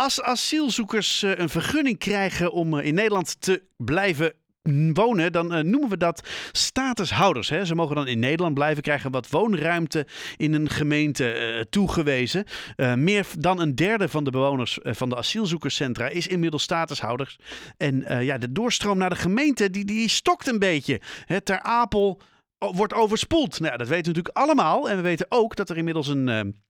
Als asielzoekers een vergunning krijgen om in Nederland te blijven wonen, dan uh, noemen we dat statushouders. Hè. Ze mogen dan in Nederland blijven, krijgen wat woonruimte in een gemeente toegewezen. Meer dan een derde van de bewoners van de asielzoekerscentra is inmiddels statushouders. En ja, de doorstroom naar de gemeente, die, die stokt een beetje. Hè, ter Apel wordt overspoeld. Nou, dat weten we natuurlijk allemaal. En we weten ook dat er inmiddels een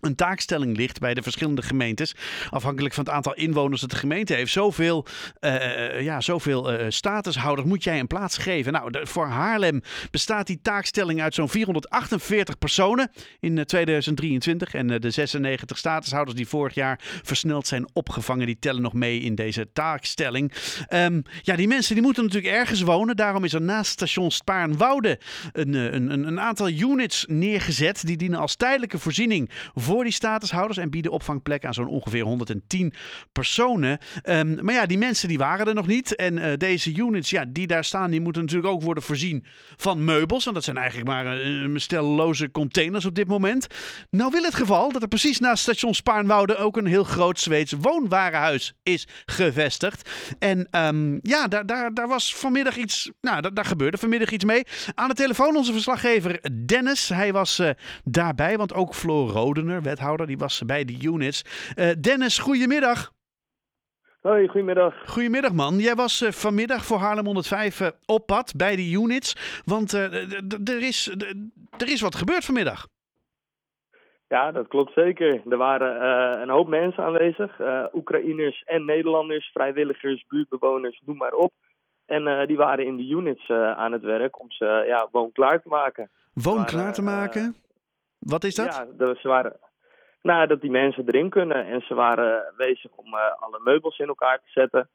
een taakstelling ligt bij de verschillende gemeentes. Afhankelijk van het aantal inwoners dat de gemeente heeft. Zoveel, uh, ja, zoveel uh, statushouders moet jij een plaats geven. Nou, voor Haarlem bestaat die taakstelling uit zo'n 448 personen in 2023. En de 96 statushouders die vorig jaar versneld zijn opgevangen, die tellen nog mee in deze taakstelling. Um, ja, die mensen die moeten natuurlijk ergens wonen. Daarom is er naast station Spaarnwoude een, een, een, aantal units neergezet. Die dienen als tijdelijke voorziening voor die statushouders en bieden opvangplek aan zo'n ongeveer 110 personen. Um, maar ja, die mensen die waren er nog niet. En uh, deze units ja, die daar staan, die moeten natuurlijk ook worden voorzien van meubels. En dat zijn eigenlijk maar een uh, stelleloze containers op dit moment. Nou wil het geval dat er precies naast station Spaarnwoude ook een heel groot Zweeds woonwarenhuis is gevestigd. En um, ja, daar, daar, daar was vanmiddag iets, nou, daar, daar, gebeurde vanmiddag iets mee. Aan de telefoon onze verslaggever Dennis. Hij was uh, daarbij, want ook Floor Rodener wethouder, die was bij de units. Uh, Dennis, goedemiddag. Hoi, goedemiddag. Goedemiddag man. Jij was uh, vanmiddag voor Haarlem 105 uh, op pad bij de units. Want er is, er is wat gebeurd vanmiddag. Ja, dat klopt zeker. Er waren een hoop mensen aanwezig. Oekraïners en Nederlanders, vrijwilligers, buurtbewoners, noem maar op. En die waren in de units aan het werk om ze ja, woonklaar te maken. Woonklaar te maken? Wat is dat? Ja, ze waren, nou, dat die mensen erin kunnen. En ze waren bezig om uh, alle meubels in elkaar te zetten.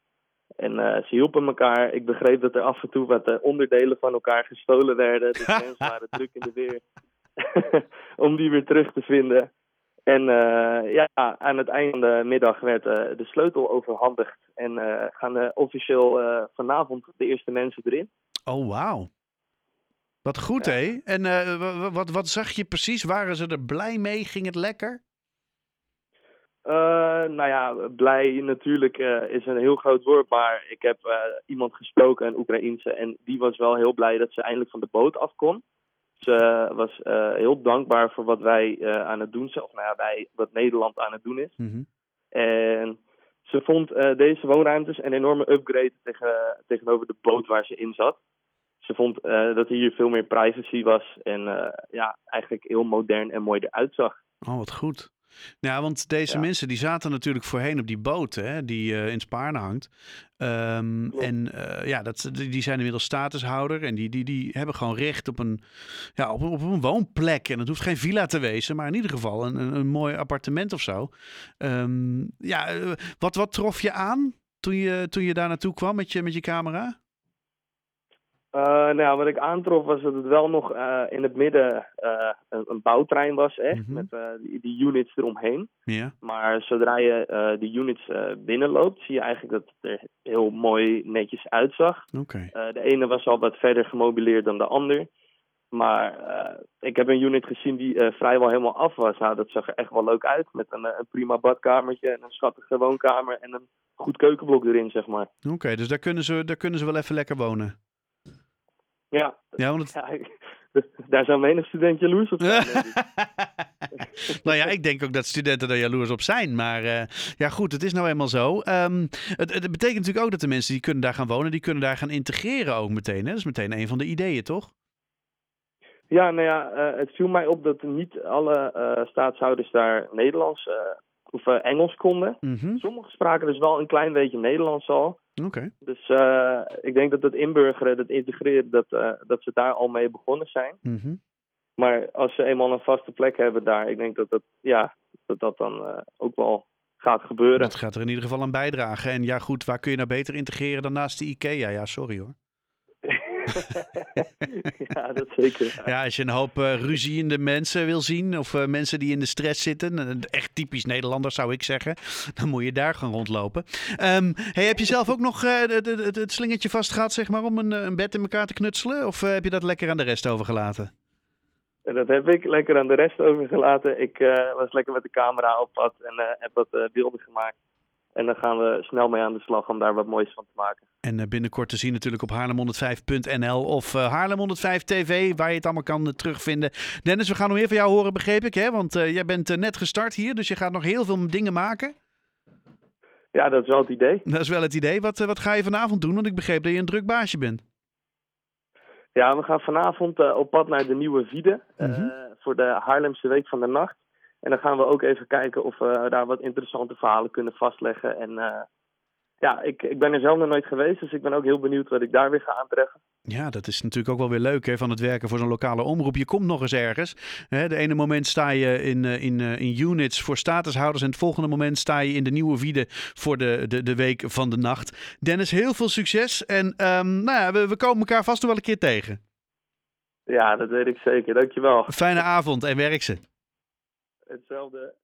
En uh, ze hielpen elkaar. Ik begreep dat er af en toe wat uh, onderdelen van elkaar gestolen werden. Dus mensen waren druk in de weer om die weer terug te vinden. En ja, aan het einde van de middag werd de sleutel overhandigd. En gaan officieel vanavond de eerste mensen erin. Oh, wauw. Wat goed, ja. hé? En uh, wat, wat zag je precies? Waren ze er blij mee? Ging het lekker? Uh, nou ja, blij natuurlijk uh, is een heel groot woord, maar ik heb iemand gesproken, een Oekraïense, en die was wel heel blij dat ze eindelijk van de boot af kon. Ze was heel dankbaar voor wat wij aan het doen zijn, of nou ja, wij, wat Nederland aan het doen is. Mm -hmm. En ze vond deze woonruimtes een enorme upgrade tegen, tegenover de boot waar ze in zat ze vond uh, dat hier veel meer privacy was en uh, ja, eigenlijk heel modern en mooi eruit zag. Oh, wat goed. Ja, want deze ja. mensen die zaten natuurlijk voorheen op die boot hè, die uh, in Spaarne hangt. Um, en ja, dat, die zijn inmiddels statushouder en die, die, die hebben gewoon recht op een, ja, op, een, op een woonplek. En het hoeft geen villa te wezen, maar in ieder geval een, een, een mooi appartement of zo. Um, ja, wat, wat trof je aan toen je, toen je daar naartoe kwam met je, met je camera? Uh, nou, wat ik aantrof was dat het wel nog uh, in het midden uh, een, een, bouwtrein was, echt, mm -hmm. met die, die, units eromheen. Yeah. Maar zodra je die units binnenloopt, zie je eigenlijk dat het er heel mooi netjes uitzag. Okay. de ene was al wat verder gemobileerd dan de ander. Maar ik heb een unit gezien die vrijwel helemaal af was. Nou, dat zag er echt wel leuk uit. Met een, een prima badkamertje en een schattige woonkamer en een goed keukenblok erin, zeg maar. Oké, okay, dus daar kunnen, ze, daar kunnen ze wel even lekker wonen. Ja, ja, want het... ja daar zou menig student jaloers op zijn. nou ja, ik denk ook dat studenten er jaloers op zijn. Maar uh, ja, goed, het is nou eenmaal zo. Um, het, het, betekent natuurlijk ook dat de mensen die kunnen daar gaan wonen, die kunnen daar gaan integreren ook meteen. Hè? Dat is meteen een van de ideeën, toch? Ja, nou ja, uh, het viel mij op dat niet alle uh, staatshouders daar Nederlands of Engels konden. Mm -hmm. Sommigen spraken dus wel een klein beetje Nederlands al. Oké. Okay. Dus uh, ik denk dat het inburgeren, dat integreren, dat, uh, dat ze daar al mee begonnen zijn. Mm -hmm. Maar als ze eenmaal een vaste plek hebben daar, ik denk dat dat, ja, dat, dat dan uh, ook wel gaat gebeuren. Dat gaat er in ieder geval aan bijdragen. En ja, goed, waar kun je nou beter integreren dan naast de IKEA? Ja, sorry hoor. ja, dat zeker. Ja, als je een hoop uh, ruziende mensen wil zien, of uh, mensen die in de stress zitten, echt typisch Nederlanders zou ik zeggen, dan moet je daar gaan rondlopen. Um, hey, heb je zelf ook nog uh, het, slingertje vastgehad, zeg maar, om een, een bed in elkaar te knutselen? Of heb je dat lekker aan de rest overgelaten? Dat heb ik lekker aan de rest overgelaten. Ik was lekker met de camera op pad en heb wat beelden gemaakt. En dan gaan we snel mee aan de slag om daar wat moois van te maken. En eh, binnenkort te zien natuurlijk op haarlem105.nl of uh, Haarlem105 TV, waar je het allemaal kan uh, terugvinden. Dennis, we gaan nog meer van jou horen, begreep ik, hè? Want jij bent net gestart hier, dus je gaat nog heel veel dingen maken. Ja, dat is wel het idee. Dat is wel het idee. Wat, wat ga je vanavond doen? Want ik begreep dat je een druk baasje bent. Ja, we gaan vanavond op pad naar de Nieuwe Viede mm -hmm. voor de Haarlemse Week van de Nacht. En dan gaan we ook even kijken of we daar wat interessante verhalen kunnen vastleggen. En uh, ja, ik, ik ben er zelf nog nooit geweest, dus ik ben ook heel benieuwd wat ik daar weer ga aantreffen. Ja, dat is natuurlijk ook wel weer leuk hè, van het werken voor zo'n lokale omroep. Je komt nog eens ergens. Hè, de ene moment sta je in, in, in units voor statushouders en het volgende moment sta je in de nieuwe Wiede voor de, de, de week van de nacht. Dennis, heel veel succes en um, nou ja, we, we komen elkaar vast nog wel een keer tegen. Ja, dat weet ik zeker. Dankjewel. Fijne avond en werk ze. Hetzelfde.